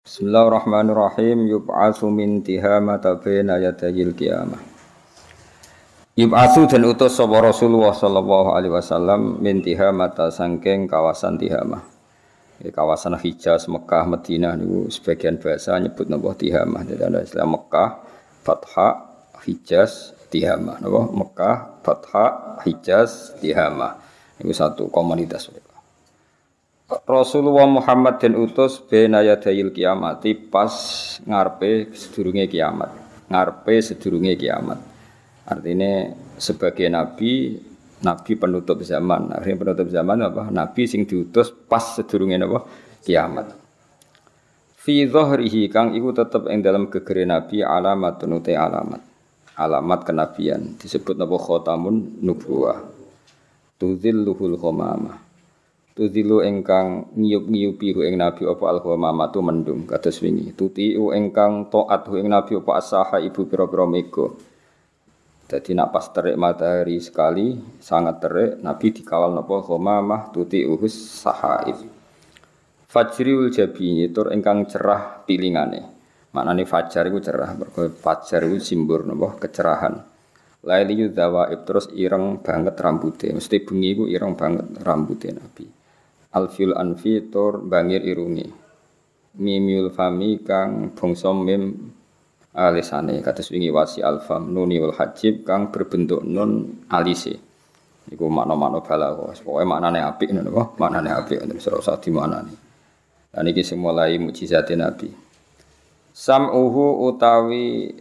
Bismillahirrahmanirrahim. Yub'atsu min tihamata baina yadayil qiyamah. Yub'atsu dan utus sapa Rasulullah sallallahu alaihi wasallam min tihamata sangking kawasan Tihamah. Di kawasan Hijaz, Mekah, Madinah niku sebagian bahasa nyebut napa Tihamah. Jadi ada istilah Mekah, Fatha, Hijaz, Tihamah. Napa? Mekah, Fatha, Hijaz, Tihamah. Itu satu komunitas. Rasulullah Muhammad dan utus bena yadayil kiamati pas ngarpe sedurunge kiamat. Ngarpe sedurunge kiamat. Artinya sebagai nabi, nabi penutup zaman. Akhirnya penutup zaman apa? Nabi sing diutus pas sedurunge apa? Kiamat. Fi dhahrihi kang iku tetep ing dalam gegere nabi alamat utai alamat. Alamat kenabian disebut napa khotamun nubuwah. Tudzilluhul khamamah Tudilu engkang ngiyup-ngiyupi hu ing nabi apa al tu mendung kados wingi. Tutiu engkang taat hu ing nabi apa asaha ibu pira-pira mega. Dadi nak pas terik matahari sekali sangat terik nabi dikawal napa ghamamah tutiuhus sahaib. Fajriul jabini tur engkang cerah pilingane. Maknane fajar iku cerah, mergo fajar iku simbol napa kecerahan. Laili yudzawa terus ireng banget rambutnya. Mesti bengi iku ireng banget rambutnya Nabi. Alfil anfi tur bangir irungi. Mimiul fami kang bangsa mim alisane kados wingi wasi alfam nuni wal hajib kang berbentuk nun alise. Iku makna-makna balaghah. Pokoke maknane apik ngono kok, maknane apik terus ora usah dimaknani. Dan iki sing mulai mukjizat Nabi. Sam'uhu utawi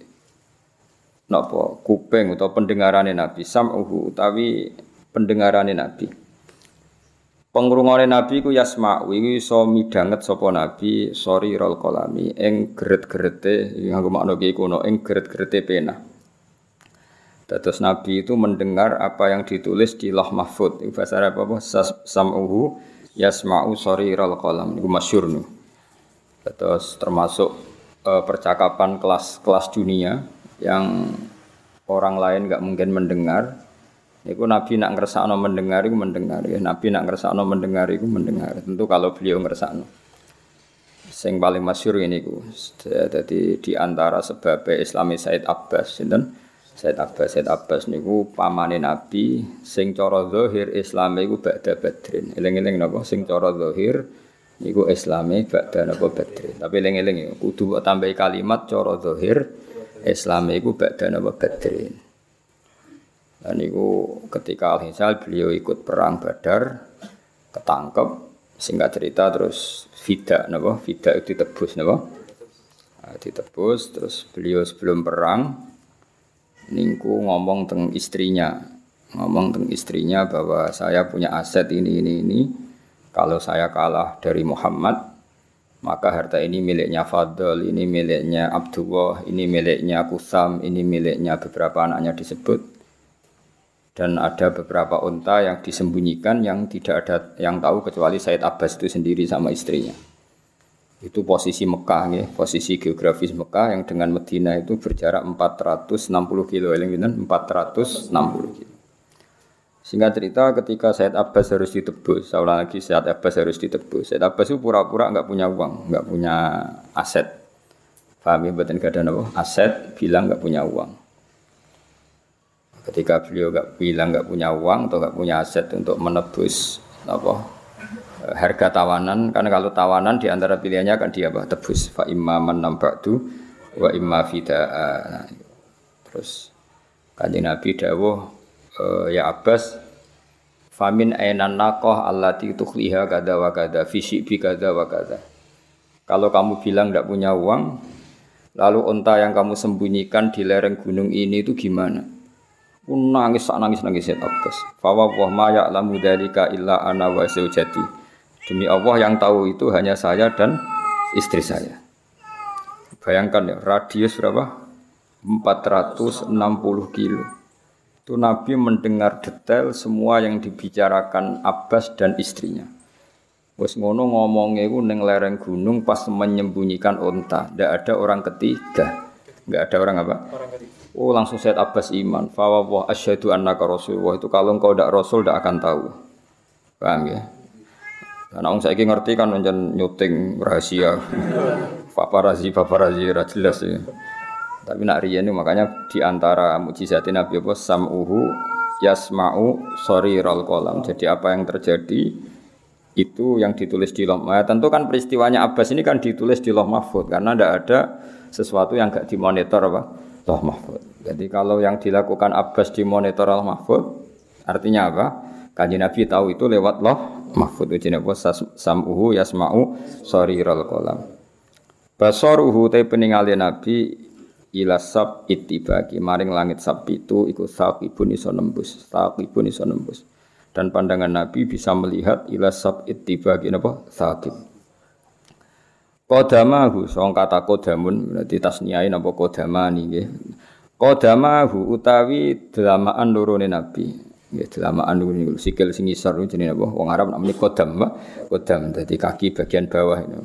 napa kuping utawa pendengarane Nabi. Sam'uhu utawi pendengarane Nabi. Pengrungone Nabi ku yasma'u iki iso midanget sapa Nabi sori rol kolami ing geret-gerete nganggo makna iki kuno ing geret-gerete pena. Dados Nabi itu mendengar apa yang ditulis di Loh Mahfud. Bahasa Arab apa? Sam'uhu yasma'u sori rol kolam. Itu masyur nih. Terus termasuk uh, percakapan kelas-kelas dunia yang orang lain nggak mungkin mendengar Iku Nabi nak ngersakno mendengar iku mendengar ya. Nabi nak ngersakno mendengar iku mendengar. Tentu kalau beliau ngersakno. Sing paling masyhur ini ku. Jadi di antara sebab Islami Said Abbas sinten? Said Abbas Said Abbas niku pamane Nabi sing cara zahir Islame iku ba'da Badrin. Eling-eling napa sing cara zahir niku Islame ba'da napa Badrin. Tapi eling-eling ya, kudu tambahi kalimat cara zahir Islame iku ba'da napa Badrin. Dan itu ketika Al-Hisal beliau ikut perang Badar, ketangkep, singkat cerita terus Fida, napa? Fida itu ditebus, napa? Nah, ditebus, terus beliau sebelum perang, ningku ngomong tentang istrinya, ngomong tentang istrinya bahwa saya punya aset ini, ini, ini, kalau saya kalah dari Muhammad, maka harta ini miliknya Fadl, ini miliknya Abdullah, ini miliknya Kusam, ini miliknya beberapa anaknya disebut dan ada beberapa unta yang disembunyikan yang tidak ada yang tahu kecuali Said Abbas itu sendiri sama istrinya. Itu posisi Mekah ya, posisi geografis Mekah yang dengan Medina itu berjarak 460 kilo, yang 460 kilo. Sehingga cerita ketika Said Abbas harus ditebus, ulang lagi Said Abbas harus ditebus. Said Abbas itu pura-pura nggak punya uang, nggak punya aset. Paham ya, batin gak Aset, bilang nggak punya uang. Ketika beliau nggak bilang nggak punya uang atau nggak punya aset untuk menebus apa eh, harga tawanan karena kalau tawanan di antara pilihannya akan dia apa? Tebus. Fa imma man tu wa imma fida nah, terus kanjeng Nabi dawuh e, ya Abbas famin ainan naqah allati tukhliha kada wa kada fi bi kada wa kada. Kalau kamu bilang tidak punya uang lalu unta yang kamu sembunyikan di lereng gunung ini itu gimana nangis sak nangis nangis ya Abbas. Fawa wah ma ya'lamu illa ana wa. Demi Allah yang tahu itu hanya saya dan istri saya. Bayangkan ya, radius berapa? 460 kilo. Itu Nabi mendengar detail semua yang dibicarakan Abbas dan istrinya. Wes ngono ngomongnya itu neng lereng gunung pas menyembunyikan unta. Tidak ada orang ketiga. Enggak ada orang apa? Orang ketiga. Oh langsung Said Abbas iman. Fawwah asyhadu annaka rasulullah. Itu kalau engkau tidak rasul tidak akan tahu. Paham ya? Karena orang saya ngerti kan menjen nyuting rahasia. paparazi paparazi ra jelas ya. Tapi nak itu makanya di antara mukjizat Nabi apa sam'uhu yasma'u rol kolam. Jadi apa yang terjadi itu yang ditulis di loh. Ya, tentu kan peristiwanya Abbas ini kan ditulis di loh mahfud karena tidak ada sesuatu yang gak dimonitor apa loh mahfud. Jadi kalau yang dilakukan Abbas di monitor mahfud artinya apa? Kanji Nabi tahu itu lewat loh mahfud. Ujine apa sam'uhu yasma'u rol kolam. Basoruhu te peninggali Nabi ila sab maring langit sab itu iku saqibun iso nembus saqibun iso nembus dan pandangan Nabi bisa melihat ila sab itibaki napa saqib Kodamahu song kata kodamun berarti tasniai napa kodamani nggih. Kodamahu utawi delamaan lorone Nabi. Nggih delamaan niku. Sikil sing isor jenenge napa? Wong Arab namanya kodam kodam dadi kaki bagian bawah ini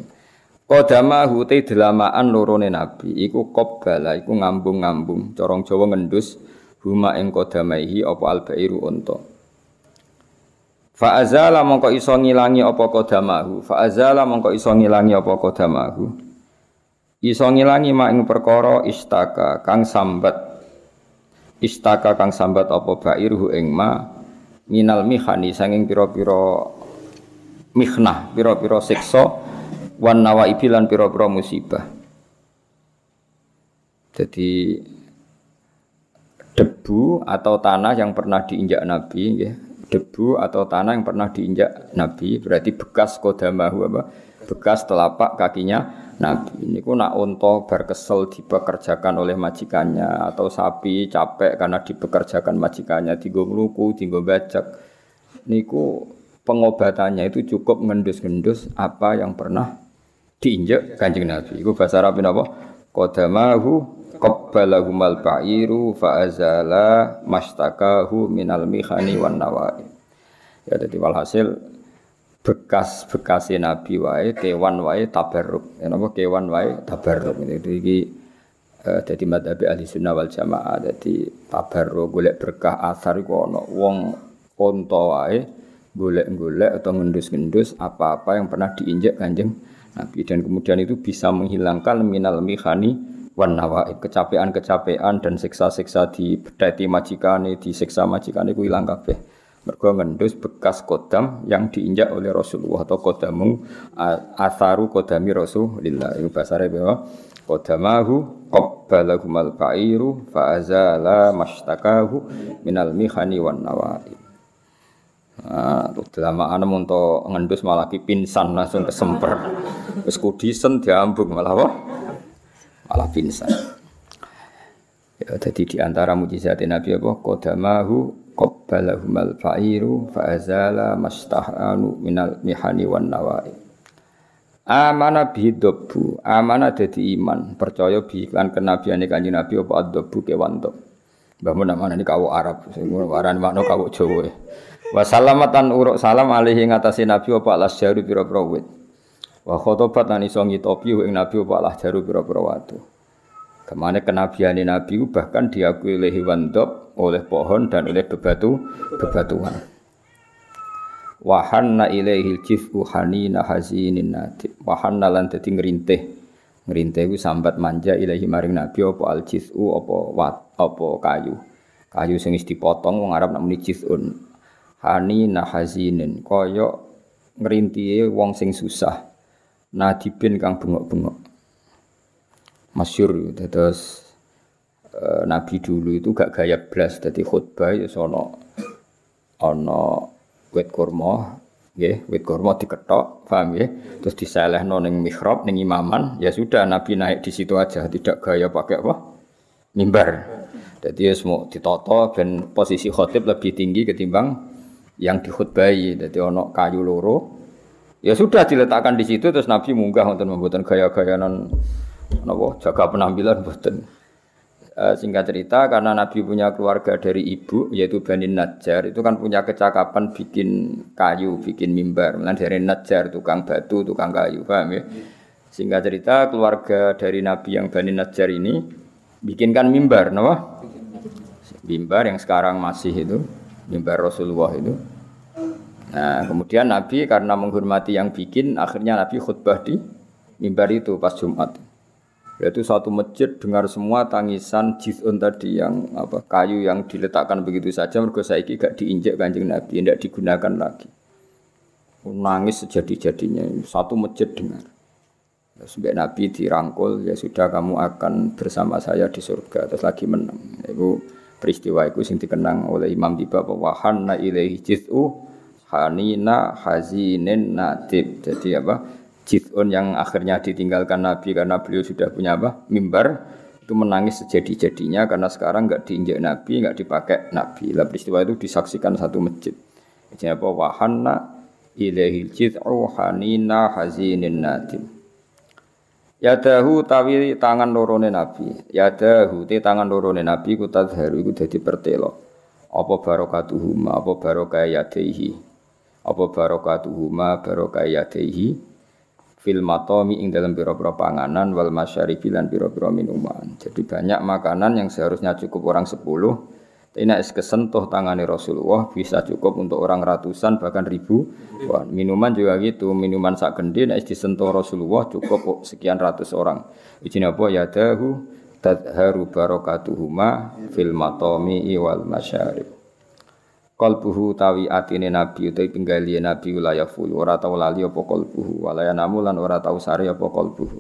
Kodama hute delamaan lorone nabi. Iku qobbala iku ngambung-ngambung. Corong Jawa ngendus huma ing kodamaihi apa albairu unta Fa azala mongko iso ngilangi apa kodamahu fa azala mongko iso ngilangi apa kodamahu iso ngilangi mak ing perkara istaka kang sambat istaka kang sambat apa bairuhu ing ma minal mihani sanging pira-pira mihnah pira-pira siksa wan nawaibi lan pira-pira musibah. Jadi debu atau tanah yang pernah diinjak Nabi ya. Debu atau tanah yang pernah diinjak Nabi berarti bekas kodamahu apa? Bekas telapak kakinya Nabi. Ini ku nak unta berkesel dipekerjakan oleh majikannya atau sapi capek karena dipekerjakan majikannya di ngluku, di bajak. Niku pengobatannya itu cukup ngendus-ngendus apa yang pernah diinjak Kanjeng Nabi. Iku bahasa Arab napa? Qadamahu qabbalahum bairu fa azala mastakahu minal mihani wan nawai. Ya jadi walhasil bekas-bekas Nabi wae kewan wae tabarruk. Ya napa kewan wae tabarruk. Itu iki uh, dadi madhab ahli sunnah wal jamaah dadi tabarruk golek berkah asar iku ana wong unta wae golek-golek atau ngendus-ngendus apa-apa yang pernah diinjak Kanjeng Nabi dan kemudian itu bisa menghilangkan minal mihani wan kecapean-kecapean dan siksa-siksa di bedati majikane di siksa majikane ku hilang kabeh. Mergo ngendus bekas kodam yang diinjak oleh Rasulullah atau kodamu atharu kodami Rasulullah itu bahasa Arab bahwa kodamahu qabbalahumal ba'iru fa'azala mashtakahu minal mihani wan Nah, lama ana untuk ngendus malah ki pingsan langsung kesemper. Wis kudisen diambung malah apa? Malah pingsan. Ya jadi di antara mujizat Nabi apa? Qadamahu qabbalahumal fa'iru fa'azala mastahanu minal mihani wan nawai. Amana bidobbu, amana dadi iman, percaya bi iklan kenabiane kanjeng Nabi apa adobbu kewan tok. Mbah mun namane kawu Arab, sing warani makna kawu Jawa. Wa salamatan uruk salam alihi ngatasi Nabi apa alas jaru pira-pira wit. Wa khotobat lan iso ngitopi ing Nabi apa alas jaru pira-pira watu. Ke mana kenabian Nabi bahkan diakui oleh hewan dop, oleh pohon dan oleh bebatu bebatuan. Wahanna ilaihi jifu hanina hazinin natib. Wahanna lan dadi ngrintih. Ngrintih ku sambat manja ilahi maring Nabi apa al jifu apa wat apa kayu. Kayu sing wis dipotong wong Arab namuni jizun hani nahazinin kaya ngrintihe wong sing susah nadibin kang bengok-bengok. Masyur terus e, nabi dulu itu gak gaya blas dadi khutbah ya sono ana wit kurma nggih wit kurma diketok paham nggih? Terus diselehno ning mihrab ning imaman ya sudah nabi naik di situ aja tidak gaya pakai apa? Mimbar. Jadi ya semua ditoto dan posisi khotib lebih tinggi ketimbang yang dikhutbahi. Jadi ono kayu loro ya sudah diletakkan di situ terus Nabi munggah untuk membuat gaya-gaya non nopo jaga penampilan buatan e, eh, singkat cerita karena Nabi punya keluarga dari ibu yaitu Bani Najjar itu kan punya kecakapan bikin kayu bikin mimbar. Melalui dari Najjar tukang batu tukang kayu paham ya? Singkat cerita keluarga dari Nabi yang Bani Najjar ini bikinkan mimbar nopo mimbar yang sekarang masih itu mimbar Rasulullah itu. Nah, kemudian Nabi karena menghormati yang bikin, akhirnya Nabi khutbah di mimbar itu pas Jumat. Yaitu satu masjid dengar semua tangisan jizun tadi yang apa kayu yang diletakkan begitu saja mergo saiki gak diinjek Kanjeng Nabi, tidak digunakan lagi. Nangis sejadi-jadinya satu masjid dengar. Sampai Nabi dirangkul ya sudah kamu akan bersama saya di surga terus lagi menang. Itu peristiwa itu sing dikenang oleh Imam Tiba bahwa ilaihi jiz'u hanina hazinin natib. Jadi apa? Jiz'un yang akhirnya ditinggalkan Nabi karena beliau sudah punya apa? Mimbar itu menangis sejadi-jadinya karena sekarang nggak diinjak Nabi, nggak dipakai Nabi. Lah peristiwa itu disaksikan satu masjid. Jadi apa? Wahanna ilaihi jiz'u hanina hazinin natib. Yadahu tawi tangan lorone Nabi. Yadahu te tangan lorone Nabi ku tadharu iku dadi pertelo. Apa barokatuhuma, apa barokah yadaihi. Apa barokatuhuma, barokah yadaihi fil matomi ing dalam biro-biro panganan wal masyaribi lan biro-biro minuman. Jadi banyak makanan yang seharusnya cukup orang sepuluh, ini es kesentuh tangani Rasulullah bisa cukup untuk orang ratusan bahkan ribu. Minuman juga gitu, minuman sak gede nek disentuh Rasulullah cukup sekian ratus orang. Ijine apa ya dahu tadharu barakatuhuma fil matomi wal qalbuhu tawi atine nabi utawi pinggali nabi wilayah ful ora tau lali apa qalbuhu walaya namulan ora tau sari apa qalbuhu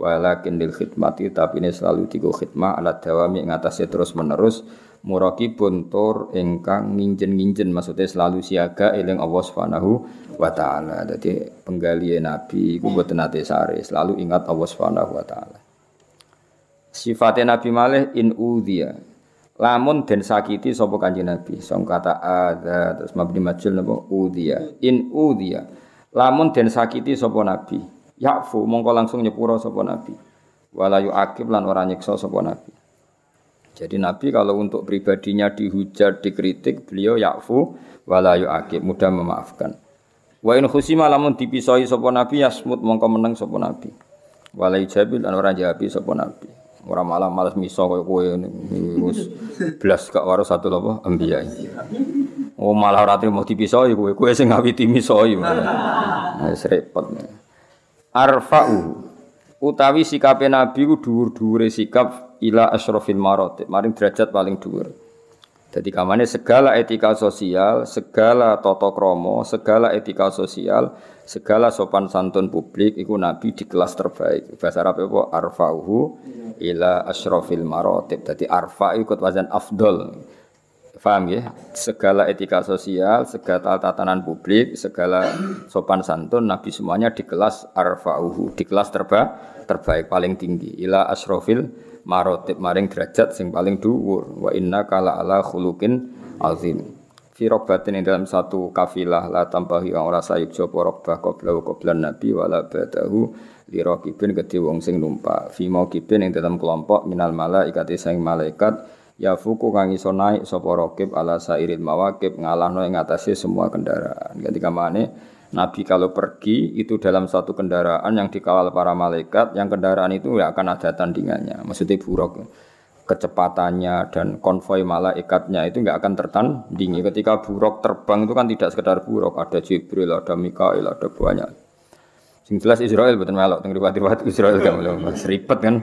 walakin lil khidmati tapi ini selalu tigo khidmah alat dawami ngatasi terus menerus muraki buntur ingkang nginjen-nginjen maksudnya selalu siaga eling Allah Subhanahu wa taala. Dadi penggali nabi iku boten nate sare, selalu ingat Allah Subhanahu wa taala. Sifatnya Nabi Malih in udhiya Lamun den sakiti sapa Kanjeng Nabi. Song kata ada terus mabni majul napa udhiya. In udhiya. Lamun den sakiti sapa Nabi. Yakfu mongko langsung nyepuro sapa Nabi. Wala yu'aqib lan ora nyiksa sapa Nabi. Jadi Nabi kalau untuk pribadinya dihujat, dikritik, beliau yakfu wala yu'aqib, mudah memaafkan. Wa in khusima lamun dipisoi sapa Nabi yasmut mongko meneng sapa Nabi. Wala yujabil lan ora jawabi sapa Nabi. Orang malah malas miso koyo kowe wis blas gak karo satu lho ambiya. Oh malah ora trimo dipisoi kowe, kowe sing ngawiti misoi. Wis repot. Arfa'u utawi sikape nabi ku dhuwur-dhuwure sikap ila asyrafil maratib, maring derajat paling dhuwur. Jadi kamane segala etika sosial, segala toto kromo, segala etika sosial, segala sopan santun publik, itu Nabi di kelas terbaik. Bahasa Arab apa? Arfa'uhu ila asyrafil marotib. Jadi arfa ikut wazan afdol. Faham ya? Segala etika sosial, segala tatanan publik, segala sopan santun, Nabi semuanya di kelas arfa'uhu, di kelas terba, terbaik, paling tinggi. Ila asyrafil marotib, maring derajat sing paling dhuwur. Wa inna kala ala khulukin azim. Fi robatin dalam satu kafilah la tambahi orang rasa yuk jopo robah qoblahu qoblan nabi wala badahu lirokibin gede wong sing numpak fi kibin yang dalam kelompok minal malaikat sing malaikat ya fuku kang iso naik sapa rokib ala sairil mawakib ngalahno ing atase semua kendaraan ketika mana Nabi kalau pergi itu dalam satu kendaraan yang dikawal para malaikat, yang kendaraan itu ya akan ada tandingannya. Maksudnya buruk kecepatannya dan konvoi malaikatnya itu nggak akan tertandingi. Ketika buruk terbang itu kan tidak sekedar buruk, ada Jibril, ada Mikail, ada banyak. Sing jelas Israel betul melok teng riwayat-riwayat Israel kan belum ribet kan.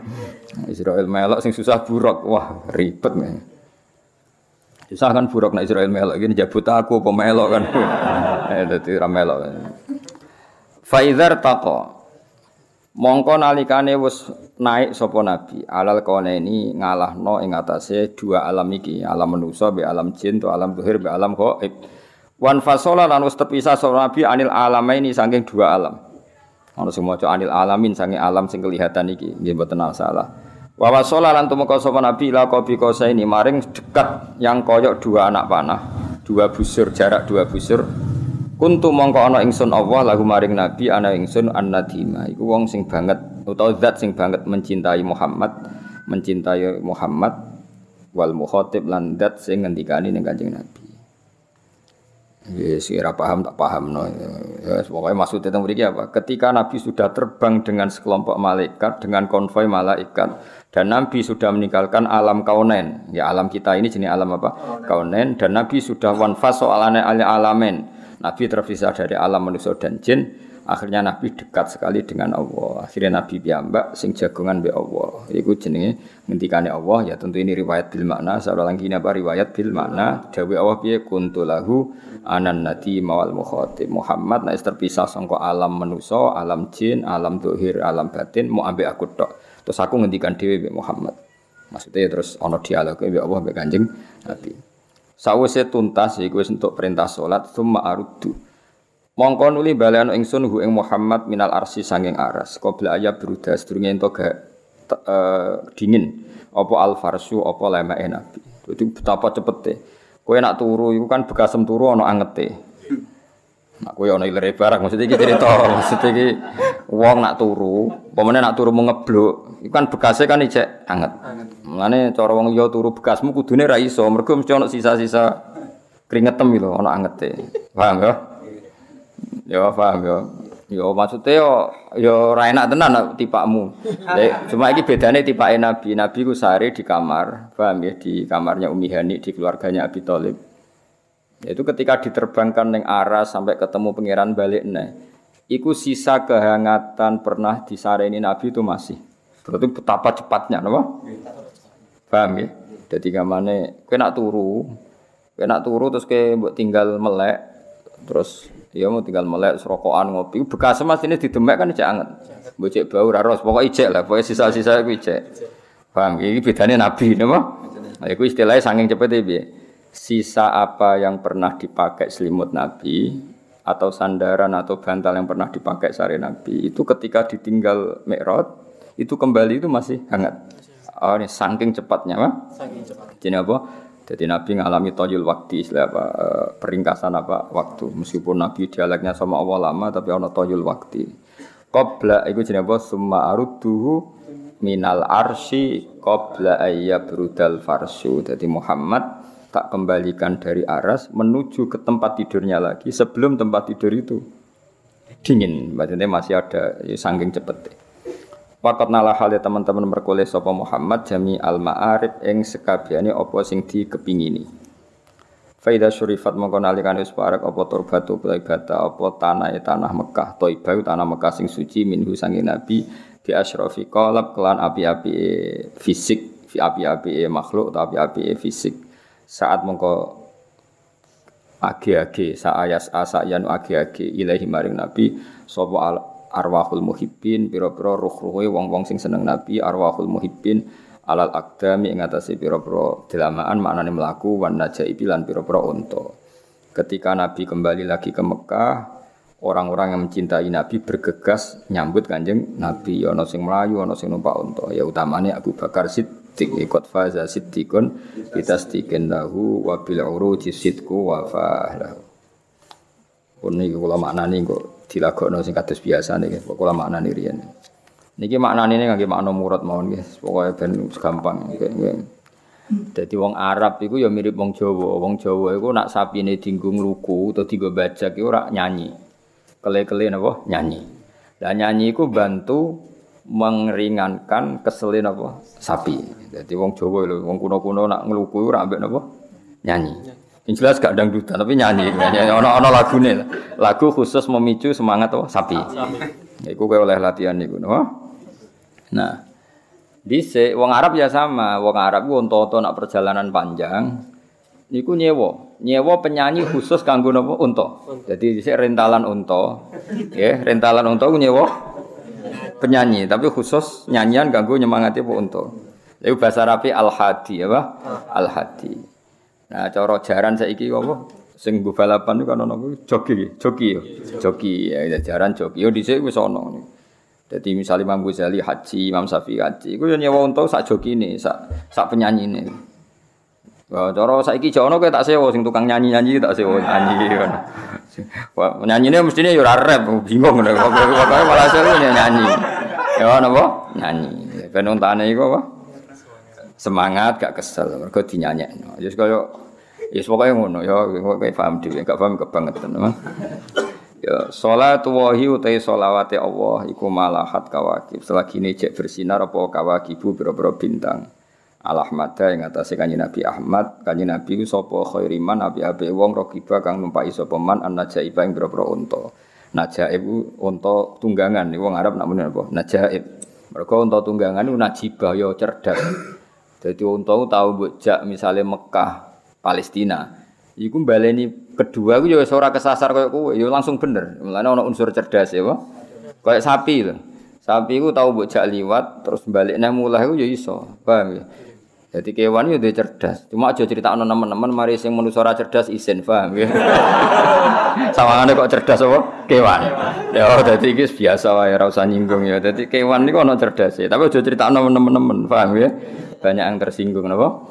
Israel melok sing susah buruk. Wah, ribet nih. Susah kan buruk nek Israel melok gini jabut aku apa melok kan. Eh dadi ra melok. Faizar taqa Mongko nalikane wis naik sapa nabi alal kone ini ngalahno ing atase dua alam iki, alam manusa be alam jin to alam zuhir be alam gaib. Wan fasola lan wis terpisah sapa nabi anil alamaini saking dua alam. Ono sing maca anil alamin sange alam sing kelihatan iki nggih mboten salah. Wa wasala lan tumeka sapa nabi la qabi ini maring dekat yang koyok dua anak panah, dua busur jarak dua busur. Kuntu mongko ana ingsun Allah lagu maring nabi ana ingsun annadima iku wong sing banget utawa zat sing banget mencintai Muhammad, mencintai Muhammad wal mukhatib lan zat sing ngendikani ning Kanjeng Nabi. Yes, kira paham tak paham no. Ya, pokoknya maksudnya tentang mriki apa? Ketika Nabi sudah terbang dengan sekelompok malaikat, dengan konvoi malaikat, dan Nabi sudah meninggalkan alam kaunen, ya alam kita ini jenis alam apa? Kaunen, dan Nabi sudah wanfas soalane alamen. Nabi terpisah dari alam manusia dan jin. Akhirnya Nabi dekat sekali dengan Allah. Akhirnya Nabi piyambak sing jagongan be Allah. Iku jenenge ngendikane Allah ya tentu ini riwayat bil makna. Salah lagi apa riwayat bil makna. Dawe Allah piye kuntu lahu anan nati mawal mukhatib. Muhammad nek terpisah sangka alam manusa, alam jin, alam dohir, alam batin mau ambek aku tok. Terus aku ngendikan dhewe be Muhammad. Maksudnya terus ana dialog be Allah be Kanjeng Nabi. Sawise tuntas iku wis entuk perintah salat summa aruddu Mongko nuli baleno ingsun hu ing Muhammad minal arsi sanging aras. Qabla ayab beruda sedurunge ento ga uh, dingin apa al farsu apa lemake Nabi. Dadi betapa cepete. Kowe nak turu iku kan bekasem turu ana angete. Nak kowe ana ilere barang maksud iki cerita, maksud iki wong nak turu, pemene nak turu ngeblok, iku kan bekase kan ijek anget. Mulane cara wong liya turu bekasmu kudune ra iso, mergo mesti ana sisa-sisa keringetem lho ana angete. Paham ya? Ya paham ya. Ya maksudnya yo yo ora enak tenan tipakmu. Cuma iki bedane tipake Nabi. Nabi ku sehari di kamar, paham ya di kamarnya Umi Hani di keluarganya Abi Thalib. Itu ketika diterbangkan neng aras sampai ketemu pangeran balik nih. Iku sisa kehangatan pernah disareni Nabi itu masih. Berarti betapa cepatnya, napa? Paham ya? Jadi kamane kowe nak turu, kowe nak turu terus mbok tinggal melek, terus Ya mau tinggal melek serokokan ngopi. Bekas mas ini didemek kan ijek anget. Bocek bau raros. Pokok ijek lah. Pokoknya sisa-sisa itu ijek. Paham? Ini bedanya nabi, nama? Nah, itu istilahnya sanging cepet ya. Sisa apa yang pernah dipakai selimut nabi atau sandaran atau bantal yang pernah dipakai sari nabi itu ketika ditinggal mikrot itu kembali itu masih hangat. Oh ini saking cepatnya, Pak. Saking cepat. Jadi apa? Jadi Nabi ngalami toyul waktu istilah apa eh, peringkasan apa waktu meskipun Nabi dialeknya sama Allah lama tapi ono toyul waktu. Qabla iku jenenge apa summa arudduhu minal arsi qabla ayya brudal farsu. Jadi Muhammad tak kembalikan dari aras menuju ke tempat tidurnya lagi sebelum tempat tidur itu dingin. Maksudnya masih ada ya, sangking cepet. Wakat nalah hal teman-teman merkoleh sopo Muhammad jami al ma'arif ing sekabiane opo sing dikepingini. Faida syurifat mongko nalikan wis parek apa turbatu bata apa tanah tanah Mekah Thaibah tanah Mekah sing suci minhu sange nabi bi asyrafi qalab kelan api-api fisik fi api-api makhluk atau api-api fisik saat mongko age-age sa ayas asa yanu age-age ilahi maring nabi sapa arwahul muhibbin pira-pira ruh-ruhe wong-wong sing seneng Nabi arwahul muhibbin alal akdami ing atase pira-pira delamaan maknane mlaku wan najaibi lan pira-pira unta. Ketika Nabi kembali lagi ke Mekah, orang-orang yang mencintai Nabi bergegas nyambut kanjeng Nabi. Ono sing melayu, ono sing numpak unta. Ya utamane Abu Bakar Siddiq ikut faza siddiqun bitasdiqin lahu wa bil uruji sidku wa fa'lahu. Pun niki kula maknani kok dilagokno sing kados biasa niki kula maknani riyen. Niki maknane ngangge makna murad mawon nggih. Pokoke ben gampang. Dadi wong Arab iku ya mirip wong Jawa. Wong Jawa iku nak sapine dinggo ngluku utawa dienggo bajak iku ora nyanyi. Kele-kele napa? Nyanyi. Lah nyanyi iku bantu mengeringankan keselin apa? Sapi. Jadi wong Jawa lho, wong kuno-kuno nak ngluku ora ambek napa? Nyanyi. Yang jelas gak dangdutan tapi nyanyi. Ono ono lagune. Lagu khusus memicu semangat oh, sapi. Ya iku oleh latihan niku, no? Nah. Dise wong Arab ya sama, wong Arab ku unta nak perjalanan panjang niku nyewa, nyewa penyanyi khusus kanggo napa unta. Jadi dhisik rentalan unta. Ya, rentalan unta ku nyewa penyanyi, tapi khusus nyanyian kanggo nyemangati po unta. Iku bahasa Arabi al-hadi apa? Al-hadi. Nah, cara jaran saiki apa? Sing nggo balapan kan ana joki, joki ya. Joki ya jaran joki. Yo dhisik wis ana. Jadi misalnya Imam Ghazali haji, Imam Syafi'i haji, iku yo nyewa unta sak jokine, sak sak penyanyine. Wah, cara saiki jono kowe tak sewa sing tukang nyanyi-nyanyi tak sewa nyanyi ngono. Nyanyine mestine yo ora rap, bingung ngono. Pokoke malah seru nyanyi. Ya napa? Nyanyi. Ben untane iku apa? semangat gak kesel mergo dinyanyekno ya kaya ya pokoke ngono ya kowe paham dhewe gak paham kebangetan teman ya salatu wahi utai solawate Allah iku malahat kawakib selagi ini cek bersinar apa kawakibu biro-biro bintang Al-Ahmada yang atas kanji Nabi Ahmad kanji Nabi sapa khairiman api api wong rokiba kang numpai sapa man an najaiba ing biro-biro unta Najaib ku unta tunggangan wong Arab nak apa? Najaib. Mergo unta tunggangan iku najibah ya cerdas. Jadi unta ku tau mbok jak misale Mekah, Palestina. Iku baleni kedua ku ya ora kesasar koyo kowe, ya langsung bener. Mulane ana unsur cerdas ya? Kayak sapi lho. Sapi ku tau mbok liwat terus balik mulai ku ya iso. Paham ya? Jadi kewan itu cerdas. Cuma aja cerita ono teman-teman mari sing manusa ora cerdas isin, paham ya? Sawangane kok cerdas apa? Kewan. Ya dadi iki biasa wae ora usah nyinggung ya. Dadi kewan niku ono cerdas ya. Tapi aja cerita ono teman-teman, paham ya? Banyak yang tersinggung napa?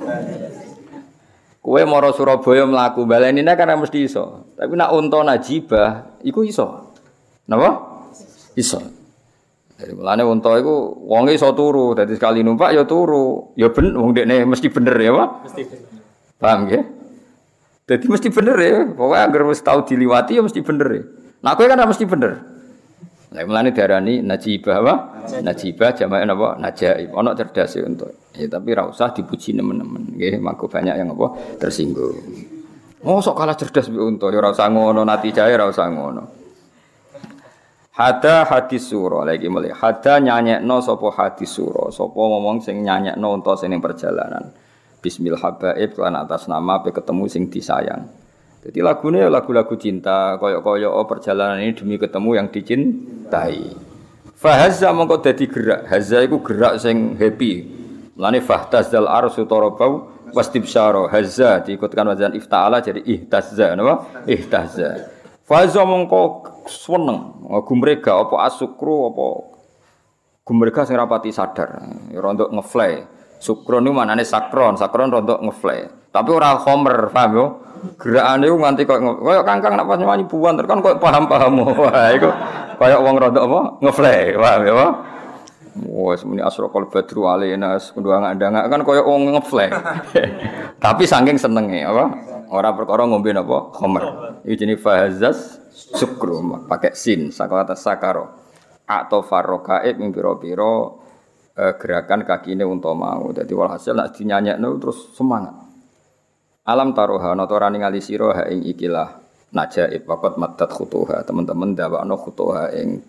Kue moro Surabaya melaku balenine karena mesti iso. Tapi nak unta najibah iku iso. Napa? Iso. Jadi mulane unta iku wonge iso turu, dadi sekali numpak ya turu. Ya ben wong dekne mesti bener ya, Pak? Mesti bener. Paham ya? Jadi mesti bener ya. Pokoknya agar wis tau diliwati ya mesti bener ya. Nah kowe kan mesti bener. Lah mulane diarani najibah apa? Najibah jamae napa? Najaib. Ono cerdas ya untuk. Ya tapi ra usah dipuji nemen-nemen. Nggih, mako banyak yang apa tersinggung. Oh, sok kalah cerdas mbek unta, ya ora usah ngono, nati jae ora usah ngono. Hada hadis suro lagi mulai. Hada no sopo hadis suro. Sopo ngomong sing no untuk sing perjalanan. Bismillah habaib kan atas nama pe ketemu sing disayang. Jadi lagunya lagu-lagu cinta, koyok-koyok oh perjalanan ini demi ketemu yang dicintai. Fahazza mongko dadi gerak. Hazza iku gerak sing happy. Lani fahtazal arsu tarabau wastibsyara. Hazza diikutkan wazan ifta'ala jadi ihtazza napa? Ihtazza. Fahazza mongko seneng gumrega apa asukru apa gumrega sing rapati sadar. Ya rontok ngefly sukron niku manane sakron sakron rontok ngefly tapi ora khomer paham yo? Gerakane nganti koyo koyo kangkang nak pas nyanyi buan kan koyo paham-paham. Wah iku koyo wong rontok apa? Ngefly paham yo? Wah, semuanya asrokol badru alina, kedua nggak kan koyo wong ngefly. Tapi saking senenge apa? Orang perkara ngombe napa? Khomer. Iki jenenge fahazas sukru. Pakai sin sakata sakaro. Atau farrokaib ing piro-piro eh, gerakan kaki ini untuk mau. Jadi walhasil nak dinyanyekno terus semangat. Alam taruha noto rani ngali siro ha ing ikilah najaib wakot matat khutuha. Teman-teman no khutuha ing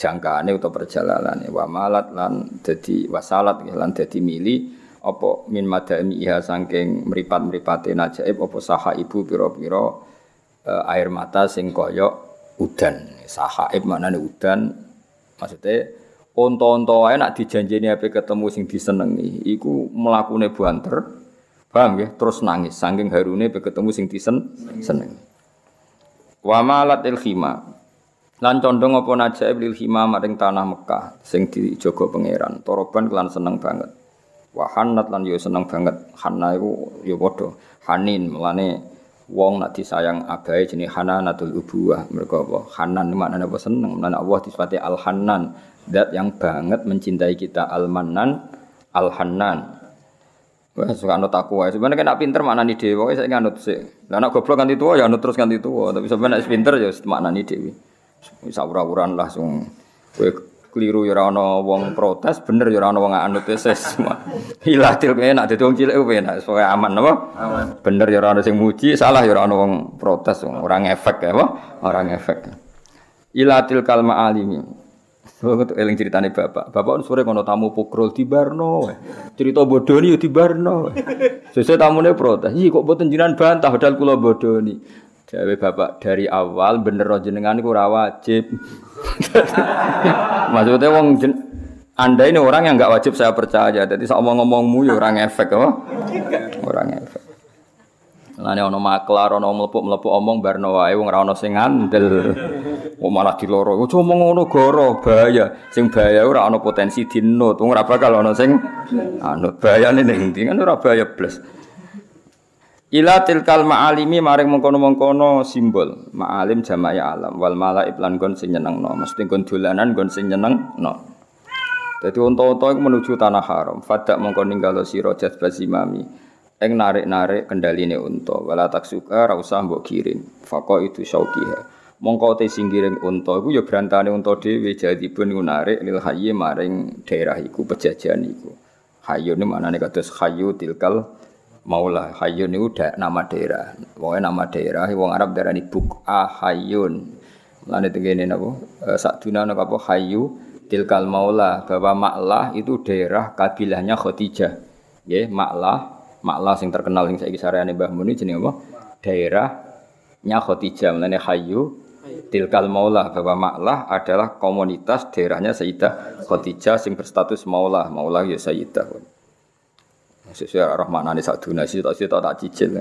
jangkane utawa perjalanan wa malat lan dadi wasalat lan dadi mili apa min madami iha saking meripat-meripate najaib apa saha ibu piro-piro uh, air mata sing kaya udan. Sahaib maknane udan. Maksudnya onto-onto wae nak dijanjeni ape ketemu sing disenengi, iku mlakune banter. Paham ya? Terus nangis saking harune ape ketemu sing disen seneng. Wa malat khima. Lan condong apa najaib lil khima maring tanah Mekah sing dijaga pangeran. Toroban kelan seneng banget. Wahanat lan yo seneng banget. Hanna iku yo padha. Hanin melane wong nak disayang abai jenis hananatul ubuwah mereka apa hanan maknanya apa seneng mana Allah disifati al hanan dat yang banget mencintai kita al manan al hanan Wah, suka anut aku wae. Sebenarnya kena pinter maknani dhewe, saya nganut sih. Lah nek goblok ganti tua ya anut terus ganti tua, tapi sebenarnya pinter ya maknani dhewe. Wis ora-uran langsung kowe keliru ya ana wong protes, bener ya ana wong anut ses. Hilatil enak dadi wong cilik enak supaya aman apa? Aman. Bener ya ana sing muji, salah ya ana wong protes, ora ngefek ya apa? Ora ngefek. Ilatil kalma alimi. Itu eling ceritane bapak. Bapak sore kono tamu pokrol di Barno. Cerita bodoni yo di Barno. Sesuk tamune protes. Iki kok boten jenengan bantah padahal kula bodoni. Jawa bapak dari awal bener jenengan iku ora wajib. Maksudnya wong jen, anda ini orang yang nggak wajib saya percaya. Jadi saya ngomong ngomongmu ya orang efek apa? Orang efek. Lane ono maklar, ono mlepuk mlepuk omong barno wae wong ora ono sing ngandel. Kok malah diloro. Ojo omong ngono goro, bahaya. Sing bahaya ora ono potensi dinut. Wong ora bakal ono sing anut. Bahayane ning ndi kan ora bahaya blas. Ila tilkal ma'alimi maring mengkono-mengkono simbol. Ma'alim jamak ya alam wal malaib lan gon sing nyenengno. Mesti gon dolanan gon sing nyenengno. Dadi unta-unta menuju tanah haram. Fadak mengko ninggalo sira jazbasimami. Eng narik-narik kendaline unta. Wala taksuka ra usah mbok kirim. Faqo itu syauqiha. Mongko te singgiring unta iku ya brantane unta dhewe jadibun iku narik lil hayy maring daerah iku pejajan iku. Hayyu ni maknane kados hayyu tilkal Maula Hayun itu da, nama daerah. Pokoknya nama daerah wong Arab darani Buk'a Hayun. Lan itu gini? E, Sakduna napa apa hayu tilkal maula bahwa Maklah itu daerah kabilahnya Khadijah. Nggih, Maklah, Maklah sing terkenal sing saiki sareane Mbah Mun jenenge apa? Daerahnya Khadijah. Mulane hayu tilkal maula bahwa Maklah adalah komunitas daerahnya Sayyidah Khadijah sing berstatus maula. Maula ya Sayyidah. Sesuai arah maknane sakduna sih tak tak tak cicil.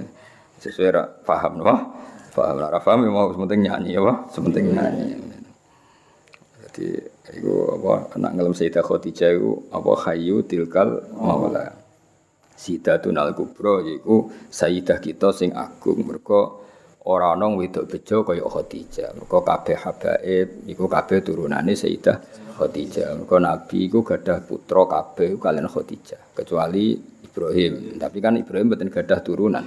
Sesuai paham napa? Paham lah, paham ya mau sementing nyanyi ya, sementing nyanyi. Jadi itu apa anak ngelam Sayyidah Khadijah itu apa hayu tilkal maula. Sayyidatun al kubro yaiku Sayyidah kita sing agung mergo ora ana wedok bejo kaya Khadijah. Mergo kabeh habaib iku kabeh turunane Sayyidah Khadijah. Mergo Nabi iku gadah putra kabeh kalian Khadijah kecuali Ibrahim. Tapi kan Ibrahim mboten gadah turunan.